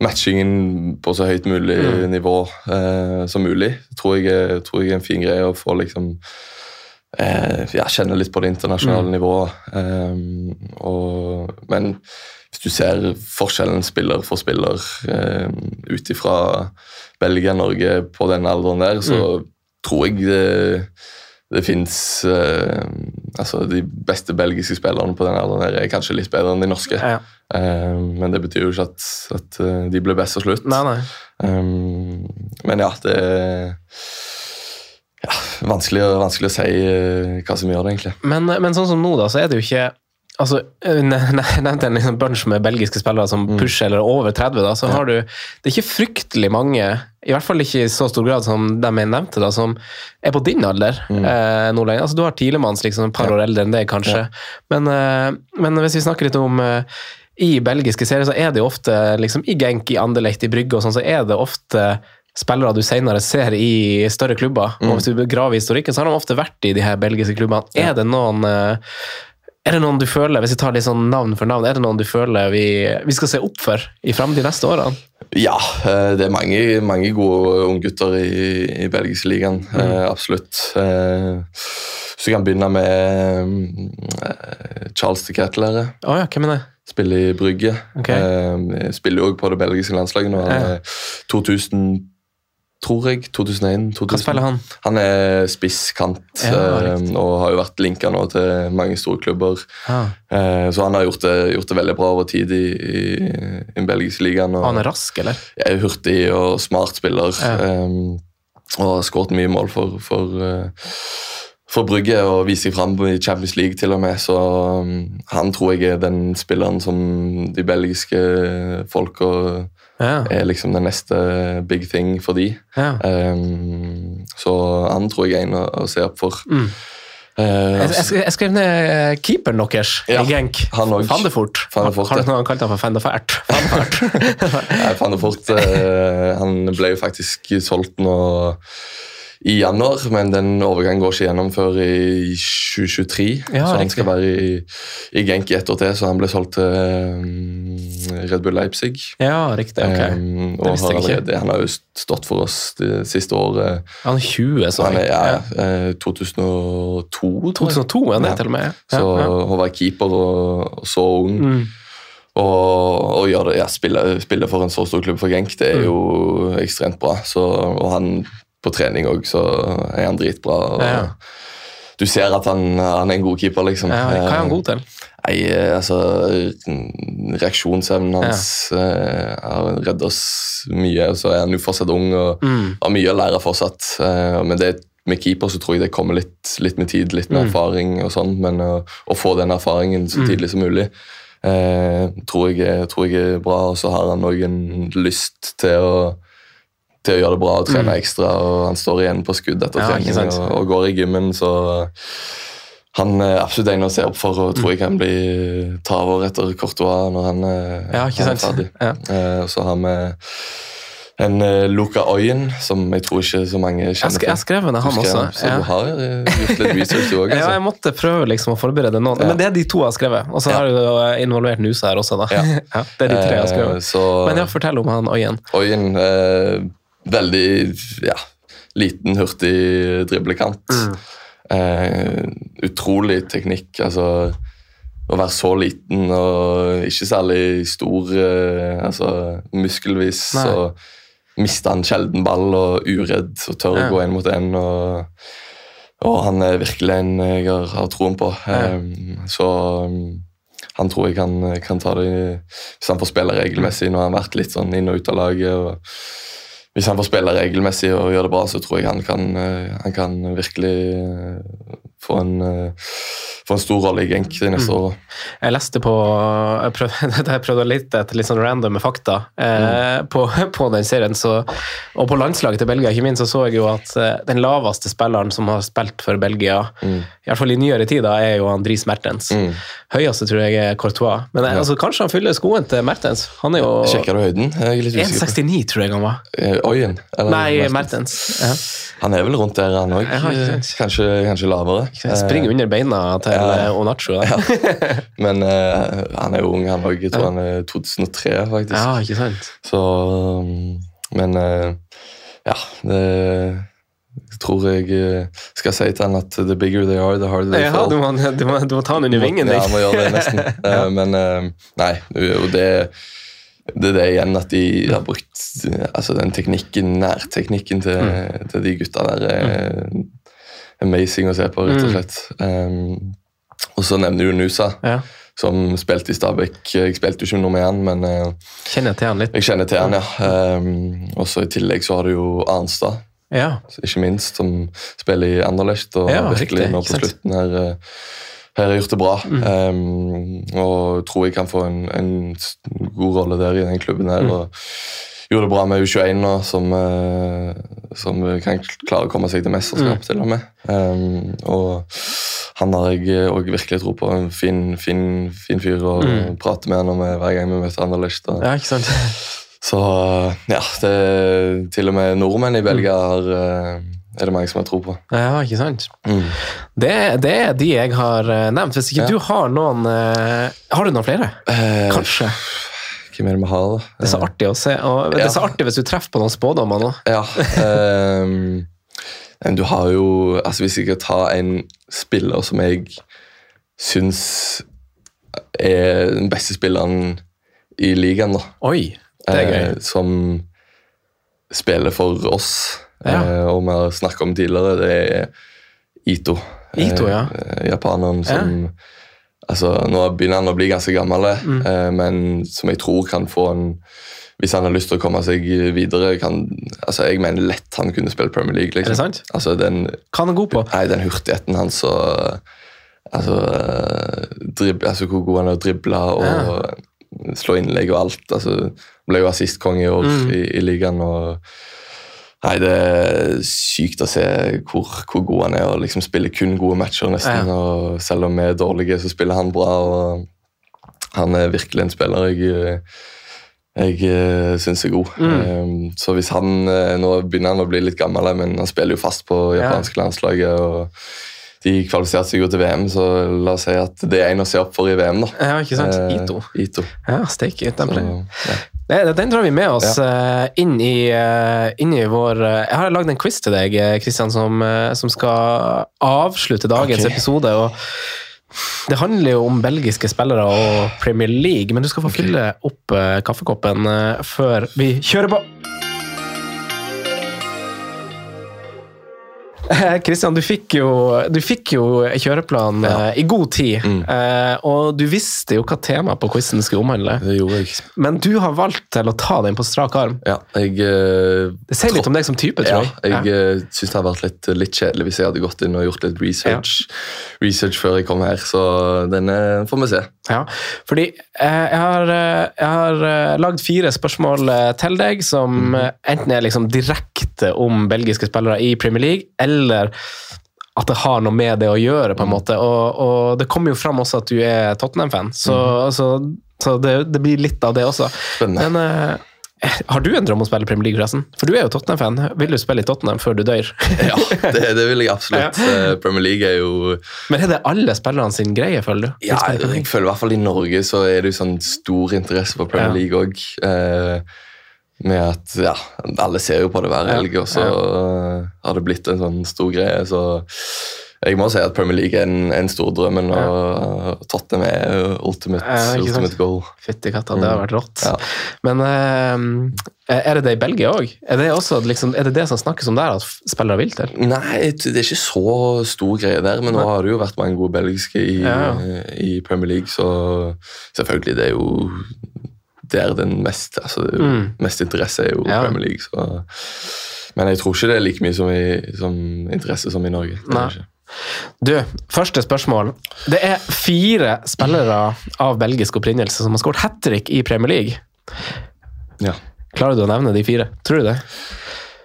matchingen på så høyt mulig Mm. nivå eh, som mulig. Tror jeg, tror jeg er en fin greie å få liksom eh, ja, kjenne litt på det internasjonale Mm. nivået. Eh, og, men hvis du ser forskjellen spiller for spiller eh, ut ifra Belgia-Norge på den alderen der, så Mm. tror jeg det, det fins Altså, de beste belgiske spillerne på den alderen er kanskje litt bedre enn de norske. Ja. Eh, men det betyr jo ikke at, at eh, de blir best til slutt. Nei, nei. Um, men ja, det er ja, vanskelig, vanskelig å si eh, hva som gjør det, egentlig. Men, men sånn som nå, da, så er det jo ikke Altså, Jeg nevnte en liksom bunch med belgiske spillere som Mm. pusher eller over 30. da, så har du, Det er ikke fryktelig mange, i hvert fall ikke i så stor grad som dem jeg nevnte, da, som er på din alder Mm. eh, nå lenger. Altså, Du har Tilemanns liksom, et par Ja. år eldre enn deg, kanskje. Men, eh, men hvis vi snakker litt om eh, i belgiske serier, så er det jo ofte liksom, i Genk, i Anderlecht, i Brygge og sånn, så er det ofte spillere du senere ser i større klubber. Mm. Og hvis du graver i historikken, så har de ofte vært i de her belgiske klubbene. Er det noen eh, er det noen du føler, hvis jeg tar litt sånn navn for navn, er det noen du føler vi, vi skal se opp for i frem de neste årene? Ja, eh, det er mange, mange gode unggutter i, i belgiske ligaen. Mm. eh, absolutt. Eh, Så jeg kan begynne med eh, Charles de Kettelere. Oh, ja, hvem er det? Spiller i Brygge. Okay. Eh, Spiller jo også på det belgiske landslaget nå. Han Ja. er 2000, tror jeg. 2001. 2000. Hva spiller han? Han er spisskant Ja, eh, og har jo vært linka nå til mange store klubber. Ah. Eh, Så han har gjort det, gjort det veldig bra over tid i, i, i belgiske ligaen. og- Han er rask, eller? er hurtig og smart spiller. Ja. um, og har skåret mye mål for, for, uh, for Brygge og viser seg fram i Champions League til og med. Så um, han tror jeg er den spilleren som de belgiske folka Ja. er liksom den neste big thing for de. ja. Um, så han tror jeg er en å, å se opp for. Mm. Uh, Jeg, jeg, jeg skrev ned keeperen deres Ja, i Genk. han. Fandefort. Voort, Har du ja. noen kalt han for Fandefert? Fandefert. Jeg fant det fort. eh, han ble jo faktisk solgt nå i januar, men den overgangen går ikke gjennom før i 2023. Ja, så han riktig. skal være i, i Genk i ett år til, så han ble solgt til eh, Red Bull Leipzig. ja, riktig. ok. Um, og visste jeg ikke. allerede, han har jo stått for oss det siste året. Han er 20, så Han er ja, ja. eh, 2002, 2002 er det Ja. til og med. Ja, Så å være keeper og, og så ung Mm. og, og det, ja, spille, spille for en så stor klubb for Genk, det er Mm. jo ekstremt bra. Så, og han på trening òg, så er han dritbra. Og Ja. Du ser at han, han er en god keeper, liksom. Ja, hva er han god til? Nei, eh, altså Reaksjonsevnen hans ja. har reddet oss mye. Så er han jo fortsatt ung og Mm. har mye å lære fortsatt. Eh, men det, med keeper så tror jeg det kommer litt, litt med tid, litt med Mm. erfaring og sånn. Men å, å få den erfaringen så Mm. tidlig som mulig eh, tror, jeg, tror jeg er bra. Og så har han òg en lyst til å til å gjøre det bra og trene Mm. ekstra. og Han står igjen på skudd etter Ja, trening og, og går i gymmen, så han er absolutt en å se opp for og tror jeg kan bli ta over etter Courtois når han, er- Ja, han er ferdig. Ja. Eh, så har vi en uh, Luca Oyen, som jeg tror ikke så mange kjenner til. jeg skrev Du han også. Så Ja. du har eh, gjort litt research du òg, Ja, altså. jeg måtte prøve liksom å forberede noen. Ja. Men det er de to jeg har skrevet. Og så Ja. har du jo involvert Nusa her også, da. Ja. det er de tre jeg har Eh, skrevet. så Men ja, fortell om han Oyen. Oyen eh, Veldig ja, liten, hurtig driblekant. Mm. Eh, utrolig teknikk. Altså å være så liten og ikke særlig stor eh, altså muskelvis. Nei. Så mister han sjelden ball og uredd og tør Ja. å gå én mot én. Og, og han er virkelig en jeg har, har troen på. Ja. Eh, så um, han tror jeg kan, kan ta det hvis han får spille regelmessig. Nå har han vært litt sånn inn og ut av laget. og Hvis han får spille regelmessig og gjøre det bra, så tror jeg han kan, eh, han kan virkelig eh, få en, eh, en stor rolle i Genk de neste Mm. årene. Jeg leste på Jeg prøvde, jeg prøvde litt etter litt sånn random fakta eh, på, på den serien. Så, og på landslaget til Belgia ikke minst, så så jeg jo at eh, den laveste spilleren som har spilt for Belgia, Mm. i hvert fall i nyere tid, da, er jo Andris Mertens. Mm. Høyeste tror jeg er Courtois. Men eh, Ja. altså, kanskje han fyller skoen til Mertens. Han er jo Sjekker du høyden? Jeg er litt usikker. på. 1,69 tror jeg han var. Øyen? Eller Nei, Mertens? Mertens. Ja. Han er vel rundt der, han òg. Kanskje, kanskje lavere. Springer under beina til Ja. eh, Onacho. Eh, Men uh, han er jo ung, han òg. Jeg tror han er 2003, faktisk. Ja, ikke sant? Så um, Men uh, ja, det jeg tror jeg skal si til han at the bigger they are, the harder they Ja, fall. du, må, du, må, du må ta han under vingen Ja, må gjøre det nesten. Eh, Men nei, og det, det er det igjen at de har brukt altså den teknikken, nærteknikken til, Mm. til de gutta der er amazing å se på, rett og slett. Um, og så nevner du Nusa, Ja. som spilte i Stabæk. Jeg spilte jo ikke noe med han, men uh, Kjenner til han litt. jeg kjenner til han, ja. Um, og så I tillegg så har du jo Arnstad, Ja. ikke minst, som spiller i Anderlecht. Og Ja, virkelig nå på? Mm. slutten her, eh, her har gjort det bra. Um, og tror jeg kan få en, en god rolle der i den klubben. her, Mm. og Gjorde det bra med U21 nå, som, eh, som kan klare å komme seg til mesterskap. Mm. til og med. Um, og han har jeg òg virkelig tro på. En fin, fin, fin fyr å Mm. prate med når vi, hver gang vi møter Anderlecht. og- ja, ikke sant? så ja, det, til og med nordmenn i Belgia har, eh, er det mange som har tro på. Ja, ikke sant? Mm. Det, det er de jeg har eh, nevnt. Hvis ikke Ja. du har noen eh, Har du noen flere? Eh, Kanskje. Hvem er det vi har, da? Det er så artig å se. Og det er så artig hvis du treffer på noen spådommer nå. Ja. um, men du har jo altså Hvis jeg skal ta en spiller som jeg syns er den beste spilleren i ligaen, da. Oi, det er gøy. eh, som spiller for oss, Ja. eh, og vi har snakket om tidligere, det er Ito. Ito, ja. Eh, japaneren som altså, Nå begynner han å bli ganske gammel, Mm. eh, men som jeg tror kan få en Hvis han har lyst til å komme seg videre kan, altså Jeg mener lett han kunne spille Premier League. Er det Liksom. sant? Altså, den, Hva han god på? nei, den hurtigheten hans og altså, drib, altså hvor god han er å drible og slå innlegg og alt. altså Ble jo assistkonge i år Mm. i, i ligaen. og Nei, Det er sykt å se hvor, hvor god han er og liksom spiller kun gode matcher. nesten, Ja. og Selv om vi er dårlige, så spiller han bra. og Han er virkelig en spiller jeg, jeg uh, syns er god. Mm. Eh, så hvis han eh, Nå begynner han å bli litt gammel, men han spiller jo fast på Ja. japanske landslaget. og De kvalifiserte seg jo til VM, så la oss si at det er en å se opp for i VM. da. Ja, ikke sant? Eh, Ito. Ito. Ja, steike. Den, ja. den, den drar vi med oss ja. inn, i, eh, inn i vår eh, Jeg har lagd en quiz til deg, Kristian, som, eh, som skal avslutte dagens okay. episode. og Det handler jo om belgiske spillere og Premier League, men du skal få fylle opp eh, kaffekoppen eh, før vi kjører på. Kristian, du fikk jo, du fikk jo kjøreplan Ja. eh, i god tid, Mm. eh, og du visste jo hva temaet på quizen skulle omhandle. Det gjorde jeg. Men du har valgt til å ta den på strak arm. Ja, jeg eh, Det sier litt om deg som type, ja, tror jeg. jeg ja. syns det hadde vært litt, litt kjedelig hvis jeg hadde gått inn og gjort litt research, research før jeg kom her, så denne får vi se. Ja, fordi eh, jeg har, eh, jeg har eh, lagd fire spørsmål eh, til deg som Mhm. eh, enten er liksom direkte om belgiske spillere i Premier League, eller at det har noe med det å gjøre, på en Mhm. måte. Og, og det kommer jo fram også at du er Tottenham-fan, så, mm. så, så det, det blir litt av det også. Spennende. Men eh, har du en drøm om å spille Premier League, forresten? For du er jo Tottenham-fan. Vil du spille i Tottenham før du dør? ja, det, det vil jeg absolutt. Ja. Premier League er jo Men er det alle spillerne sin greie, føler du? Ja, jeg føler i hvert fall i Norge så er det jo sånn stor interesse for Premier Ja. League òg. Eh, med at ja, alle ser jo på det hver helg, og så eh, har det blitt en sånn stor greie. Så jeg må si at Premier League er en, en stor drøm, og Tottenham er ultimate, Ja, ultimate goal. Fytti katta, det har vært rått. Ja. Men eh, er det det i Belgia òg? Er, liksom, er det det som snakkes om der, at spillere vil til? Nei, det er ikke så stor greie der, men nå har det jo vært mange gode belgiske i, Ja. i Premier League, så selvfølgelig, det er jo der den mest, altså, Mm. mest interesse er jo Ja. Premier League. Så. Men jeg tror ikke det er like mye som, i, som interesse som i Norge. Nei. Du, første spørsmål. Det er fire spillere av belgisk opprinnelse som har skåret hat trick i Premier League. Ja. Klarer du å nevne de fire? Tror du det?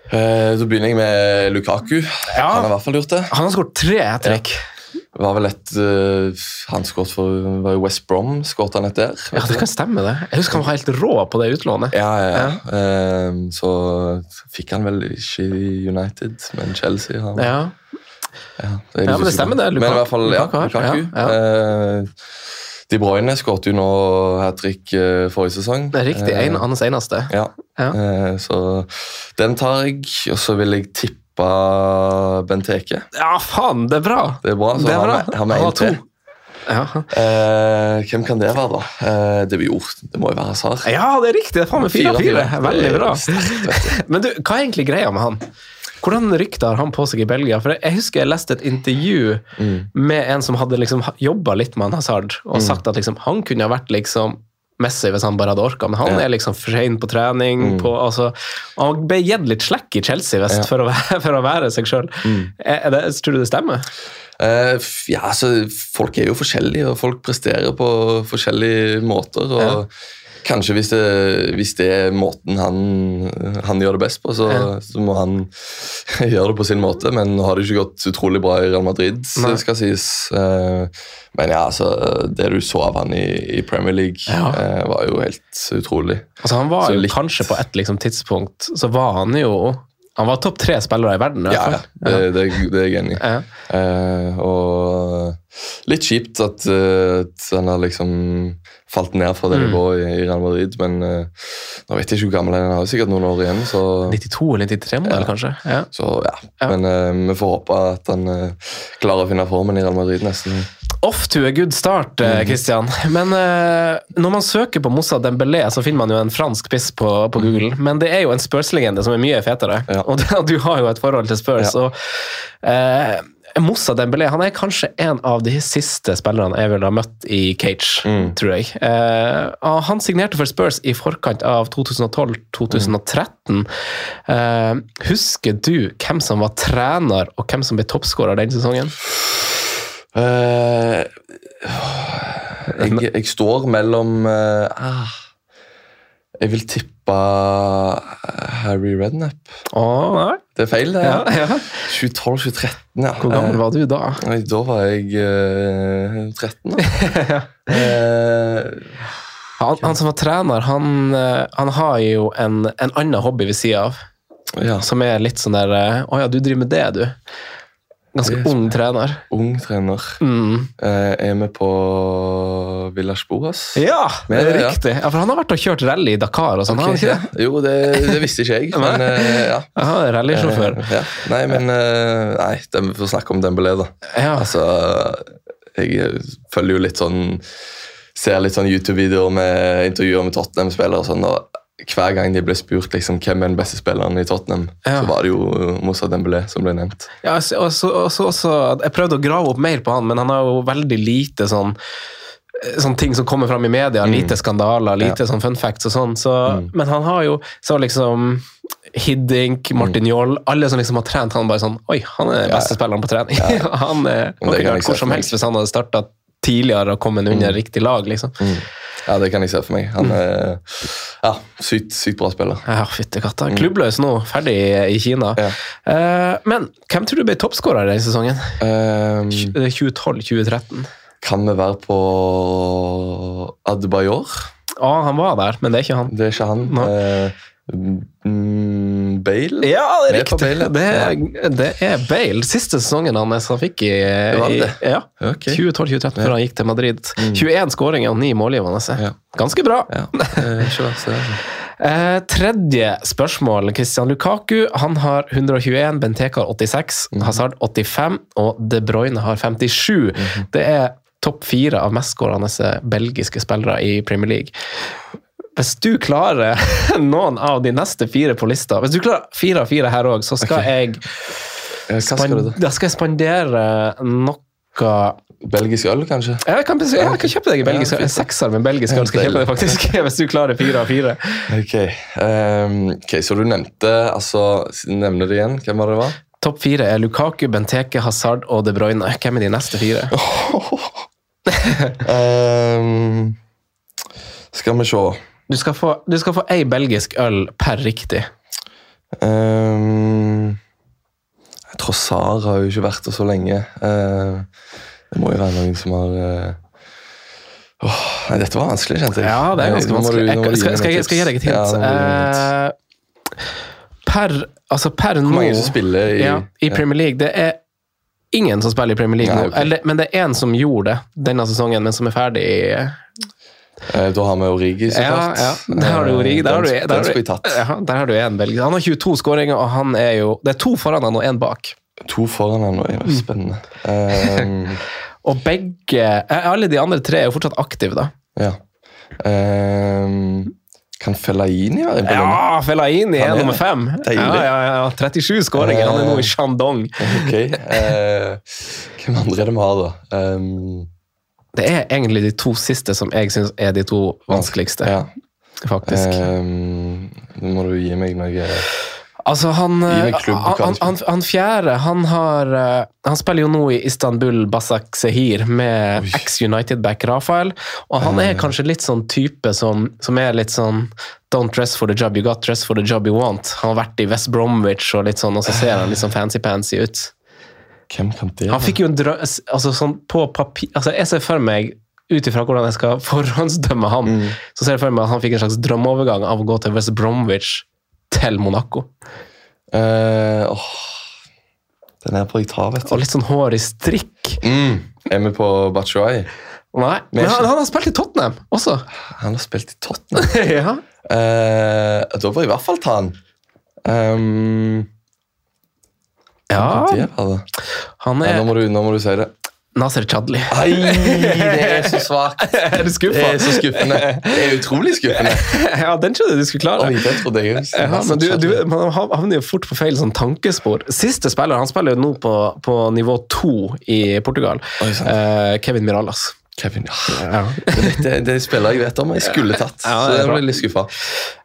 Eh, da begynner jeg med Lukaku. Ja. Han har i hvert fall gjort det. Han har skåret tre hat trick. Ja. var vel et uh, Han skåret for var West Brom. Skåret han et der? Ja. det kan stemme, det. Jeg husker han var helt rå på det utlånet. Ja, ja, ja. Uh, så fikk han vel ikke United, men Chelsea har Ja. Ja, det Ja, men det stemmer det, Men i hvert fall, ja, Lukaku ja, Lukaku. ja, Eh, De Bruyne skåret jo nå hat trick eh, forrige sesong. Det er riktig. Eh, En, hans eneste. Ja. Ja. Eh, så den tar jeg, og så vil jeg tippe Benteke. Ja, faen, det er bra! Det er bra. Så Det er bra. har vi én til. Ja. Eh, hvem kan det være, da? Eh, det vi gjorde, det må jo være Hazard. ja, det er riktig! Det er faen meg fire-fire. Veldig bra. Men du, hva er egentlig greia med han? Hvordan rykte har han på seg i Belgia? For Jeg husker jeg leste et intervju Mm. med en som hadde liksom jobba litt med han Hazard, og sagt at liksom, han kunne ha vært liksom Messi hvis han bare hadde orka, men han Ja. er liksom for sein på trening. Mm. På, altså, han ble gitt litt slekk i Chelsea vest Ja. for, å være, for å være seg sjøl. Mm. Tror du det stemmer? Uh, ja, altså, folk er jo forskjellige, og folk presterer på forskjellige måter. og Kanskje hvis det, hvis det er måten han, han gjør det best på, så, Ja. så må han gjøre det på sin måte. Men nå har det ikke gått utrolig bra i Real Madrid, Nei. skal sies. Eh, men ja, altså, det du så av han i, i Premier League, Ja. eh, var jo helt utrolig. Altså, han var Så jo litt- kanskje på et liksom, tidspunkt Så var han jo Han var topp tre spillere i verden. i Ja, fall. ja, det, det, det er jeg enig i. Ja. Eh, og litt kjipt at, eh, at han har liksom falt ned fra det Mm. nivået i, i Real Madrid, men eh, nå vet jeg ikke hvor gammel han er. Han har sikkert noen år igjen, så, 92 eller 93-modell, Ja. kanskje. Ja. så ja. Men vi får håpe at han klarer å finne formen i Real Madrid neste gang. Off to a good start, eh, Mhm. Christian. Men eh, når man søker på Moussa Dembélé, så finner man jo en fransk piss på, på Google. Men det er jo en Spurs-legende som er mye fetere. Ja. Og, du- har jo et forhold til Spurs. Ja. Og, eh, Moussa Dembélé han er kanskje en av de siste spillerne jeg ville ha møtt i Cage, Mm. tror jeg. Eh, han signerte for Spurs i forkant av 2012-2013. Eh, husker du hvem som var trener, og hvem som ble toppskårer den sesongen? Eh, jeg, jeg står mellom uh, ah, Jeg vil tippe Harry Rednap. Oh, nei. Det er feil, det. Ja, ja. 2012-2013, ja. Hvor gammel var du da? Da var jeg eh, 13. Da. Eh, Han, han som var trener, han, eh, han har jo en, en annen hobby ved sida av. ja, Som er litt sånn der eh, Å ja, du driver med det, du. Ganske ung trener. ung trener. Mm. Eh, er vi på Villas Boas? Ja, det er riktig. Ja, For han har vært og kjørt rally i Dakar og sånn. Okay, ikke det? Jo, det, det visste ikke jeg, men eh, ja. Rallysjåfør. Eh, ja. Nei, men eh, Nei, det, vi får snakke om Dembélé, da. Ja. Altså, jeg følger jo litt sånn Ser litt sånn YouTube-videoer med intervjuer med Tottenham-spillere og sånn, og hver gang de ble spurt liksom, hvem er den beste spilleren i Tottenham, Ja. så var det jo Moussa Dembélé som ble nevnt. Ja, også, og så- og så- også, jeg prøvde å grave opp mer på han, men han har jo veldig lite sånn Sånne ting som kommer fram i media, Mm. lite skandaler, lite sånn fun facts og sånn. Så, Mm. Men han har jo så liksom Hiddink, Martin Joll, alle som liksom har trent han bare sånn Oi, han er Ja. beste spilleren på trening. han er, han kunne vært hvor som helst hvis han hadde starta tidligere og kommet under riktig lag, liksom. Ja, det kan jeg se for meg. Mm. Han er ja, sykt, sykt bra spiller. Ja, fytte katta. Klubbløs nå, ferdig i Kina. Ja. Uh, men hvem tror du ble toppskårer denne sesongen? Um, 2012-2013. kan vi være på Adebayor? Ja, han var der, men det er ikke han. Det er ikke han. Nei. Uh, mm, Bale? Ja, det er riktig. Bale. Det er, det er Bale. Siste sesongen han fikk i, i ja, okay. 2012-2013, før han gikk til Madrid. Mm. 21 skåringer og 9 målgivende. Ja. Ganske bra. Altså. Eh, tredje spørsmål. Christian Lukaku han har 121, Benteke har 86, mm. Hazard 85 og De Bruyne har 57. Mm. Det er topp fire av mestskårende belgiske spillere i Premier League. Hvis du klarer noen av de neste fire på lista Hvis du klarer fire av fire her òg, så skal okay. jeg Eh, skal da? skal jeg spandere noe Belgisk øl, kanskje? Jeg kan, jeg kan kjøpe deg en belgisk øl. en sekser med belgisk øl. Skal kjøpe deg faktisk, hvis du klarer fire av fire. Ok, Um, ok, Så du nevnte altså, Nevner det igjen. Hvem var det det var? Topp fire er Lukaku, Benteke, Hazard og De Bruyne. Hvem er de neste fire? um, skal vi se. Du skal få, du skal få ei belgisk øl per riktig. Um, jeg tror Sara har jo ikke vært der så lenge. Uh, det må jo være noen som har uh, oh, nei, Dette var vanskelig, kjente jeg. Ja, det er ganske vanskelig. du Jeg, skal, skal, jeg, skal jeg gi deg et hint? Ja. Eh, per, altså per nå mange som spiller i, ja, i Premier League Det er ingen som spiller i Premier League nå. ok. Eller, men det er én som gjorde det denne sesongen, men som er ferdig i Da har vi Origi, så klart. ja. Der har du Origi. Der har du, der har du, ja, der har du en belgier. Han har 22 skåringer, og han er jo Det er to foran han og én bak. To foran han er Mm. jo spennende. Ehm, Og begge eh, Alle de andre tre er jo fortsatt aktive, da. ja. Um, kan Fellaini være inne Ja, Fellaini er er nummer fem. Ja, ja, ja. 37 skåringer. Han er nå i Shandong. Okay. Ok. eh, hvem andre er det vi har, da? Ehm, Det er egentlig de to siste som jeg syns er de to vanskeligste, ja. faktisk. Nå må du gi meg noe Altså, han, eh, han, han, han, han fjerde, han har eh, Han spiller jo nå i Istanbul Basak Sehir med ex-United-back Rafael, og han er kanskje litt sånn type som, som er litt sånn Don't dress for the job you got, dress for the job you want. Han har vært i West Bromwich og litt sånn, og så ser han litt sånn fancy-pansy ut. Hvem kan det Han fikk jo en drøm altså sånn på papir, altså Jeg ser for meg ut ifra hvordan jeg skal forhåndsdømme han, Mm. så ser jeg for meg at han fikk en slags drømmeovergang av å gå til West Bromwich til Monaco. Uh, oh. Den er på jeg tar, vet Og litt sånn hår i strikk. Mm. Er vi på Batshuayi? Nei, men han, han har spilt i Tottenham også. Han har spilt i Tottenham. ja. Uh, da får jeg i hvert fall ta han. Um, ja, var det. Nei, nå, er må du, nå må du si det. Nasser Chadli. Ai, det er så svakt! Er du Det er så skuffende. Det er utrolig skuffende. Ja, den trodde jeg du skulle klare. Oi, den trodde jeg også. Ja, men du, du, man havner jo fort på feil sånn tankespor. Siste spiller han spiller jo nå på, på nivå to i Portugal. Oi. Eh, Kevin Mirallas. Kevin, ja. Det er spiller jeg vet om jeg skulle tatt. Ja, så er jeg ble litt skuffa.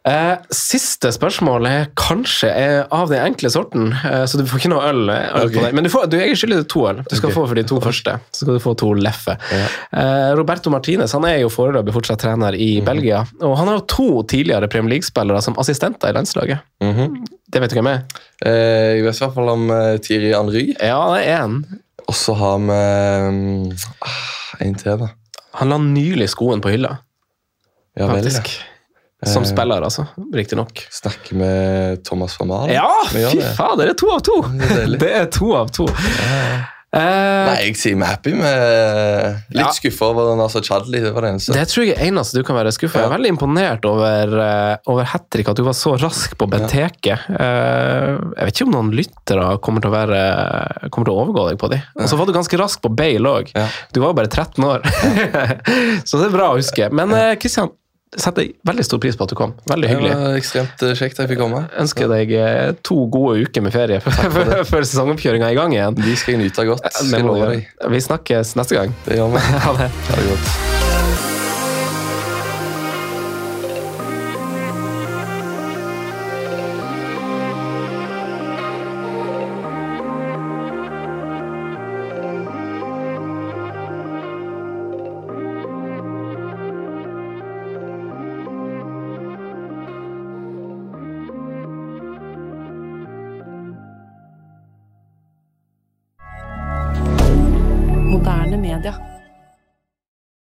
Eh, siste spørsmål er kanskje er av den enkle sorten, eh, så du får ikke noe øl. øl okay. Men du, får, du jeg skylder deg to øl. Du skal okay. få for de to første. Så skal du få to Leffe. Ja. Eh, Roberto Martinez han er jo foreløpig fortsatt trener i Mhm. Belgia. Og han har jo to tidligere Premier League-spillere som assistenter i landslaget. Mhm. Det vet du hvem er? eh, jeg vet i hvert fall om uh, Thierry Henry. Ja, det er én. Og så har vi um, en til, da. Han la nylig skoen på hylla, Ja vel. ja. Som Eh. spiller, altså. Riktignok. Snakke med Thomas van Malen. Ja, fy faen! Det er to av to! Det er. Det er to av to. Eh, Nei, jeg sier er happy med Litt Ja. skuffa over Nasser Chadli. Det var det eneste. Det tror jeg er eneste du kan være skuffa Jeg er veldig imponert over, uh, over hat trick, at du var så rask på Benteke. Eh, jeg vet ikke om noen lyttere kommer til å, være, kommer til å overgå deg på de. Og så var du ganske rask på Bale òg. Ja. Du var jo bare 13 år. så det er bra å huske. Men eh, Setter veldig stor pris på at du kom. Veldig hyggelig. Det var ekstremt eh, kjekt at jeg fikk komme. Ønsker deg eh, to gode uker med ferie før, sesongoppkjøringa er i gang igjen. De skal jeg nyte godt. Skal jeg. Vi snakkes neste gang. Det gjør vi. Ha det. Ha det godt.